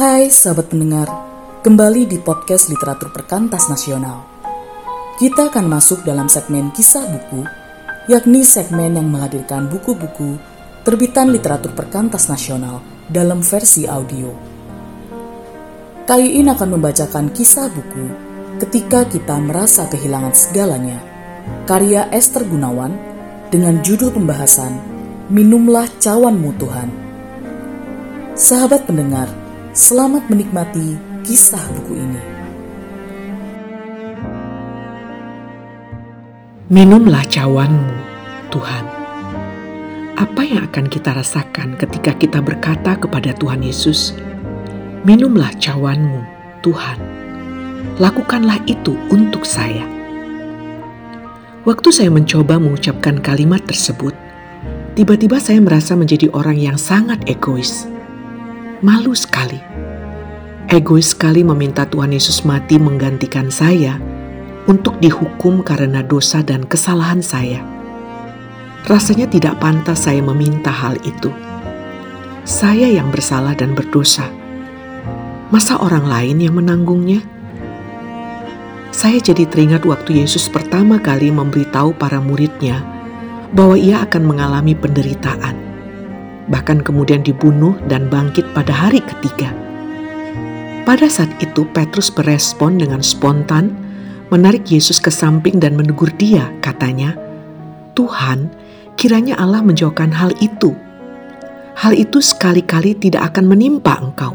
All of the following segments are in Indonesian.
Hai sahabat pendengar, kembali di podcast Literatur Perkantas Nasional. Kita akan masuk dalam segmen kisah buku, yakni segmen yang menghadirkan buku-buku terbitan literatur perkantas nasional dalam versi audio. Kali ini akan membacakan kisah buku ketika kita merasa kehilangan segalanya, karya Esther Gunawan dengan judul pembahasan Minumlah Cawanmu Tuhan. Sahabat pendengar, Selamat menikmati kisah buku ini. Minumlah cawanmu, Tuhan. Apa yang akan kita rasakan ketika kita berkata kepada Tuhan Yesus, "Minumlah cawanmu, Tuhan"? Lakukanlah itu untuk saya. Waktu saya mencoba mengucapkan kalimat tersebut, tiba-tiba saya merasa menjadi orang yang sangat egois malu sekali. Egois sekali meminta Tuhan Yesus mati menggantikan saya untuk dihukum karena dosa dan kesalahan saya. Rasanya tidak pantas saya meminta hal itu. Saya yang bersalah dan berdosa. Masa orang lain yang menanggungnya? Saya jadi teringat waktu Yesus pertama kali memberitahu para muridnya bahwa ia akan mengalami penderitaan bahkan kemudian dibunuh dan bangkit pada hari ketiga. Pada saat itu Petrus berespon dengan spontan, menarik Yesus ke samping dan menegur dia, katanya, Tuhan, kiranya Allah menjauhkan hal itu. Hal itu sekali-kali tidak akan menimpa engkau.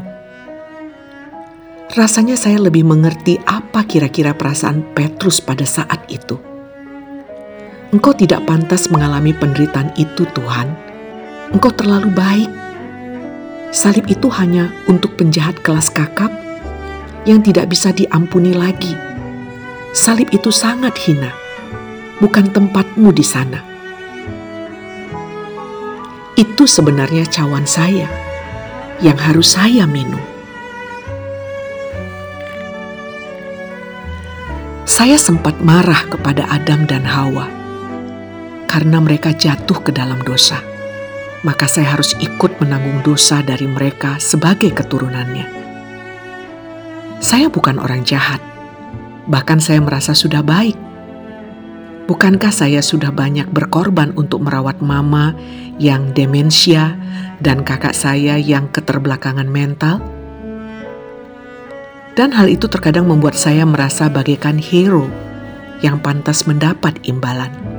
Rasanya saya lebih mengerti apa kira-kira perasaan Petrus pada saat itu. Engkau tidak pantas mengalami penderitaan itu, Tuhan Engkau terlalu baik. Salib itu hanya untuk penjahat kelas kakap yang tidak bisa diampuni lagi. Salib itu sangat hina, bukan tempatmu di sana. Itu sebenarnya cawan saya yang harus saya minum. Saya sempat marah kepada Adam dan Hawa karena mereka jatuh ke dalam dosa maka saya harus ikut menanggung dosa dari mereka sebagai keturunannya. Saya bukan orang jahat, bahkan saya merasa sudah baik. Bukankah saya sudah banyak berkorban untuk merawat mama yang demensia dan kakak saya yang keterbelakangan mental? Dan hal itu terkadang membuat saya merasa bagaikan hero yang pantas mendapat imbalan.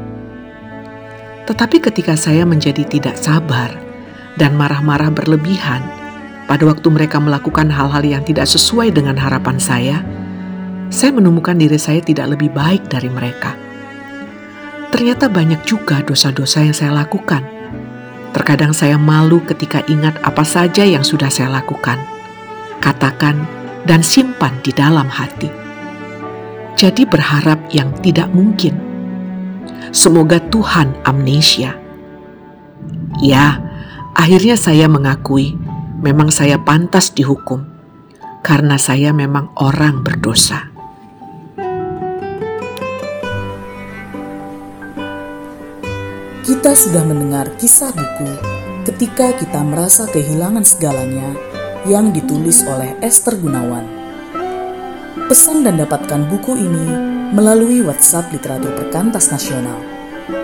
Tetapi ketika saya menjadi tidak sabar dan marah-marah berlebihan pada waktu mereka melakukan hal-hal yang tidak sesuai dengan harapan saya, saya menemukan diri saya tidak lebih baik dari mereka. Ternyata banyak juga dosa-dosa yang saya lakukan. Terkadang saya malu ketika ingat apa saja yang sudah saya lakukan, katakan, dan simpan di dalam hati. Jadi berharap yang tidak mungkin Semoga Tuhan amnesia. Ya, akhirnya saya mengakui memang saya pantas dihukum karena saya memang orang berdosa. Kita sudah mendengar kisah buku ketika kita merasa kehilangan segalanya yang ditulis oleh Esther Gunawan. Pesan dan dapatkan buku ini melalui WhatsApp Literatur Perkantas Nasional.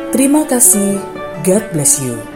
Terima kasih. God bless you.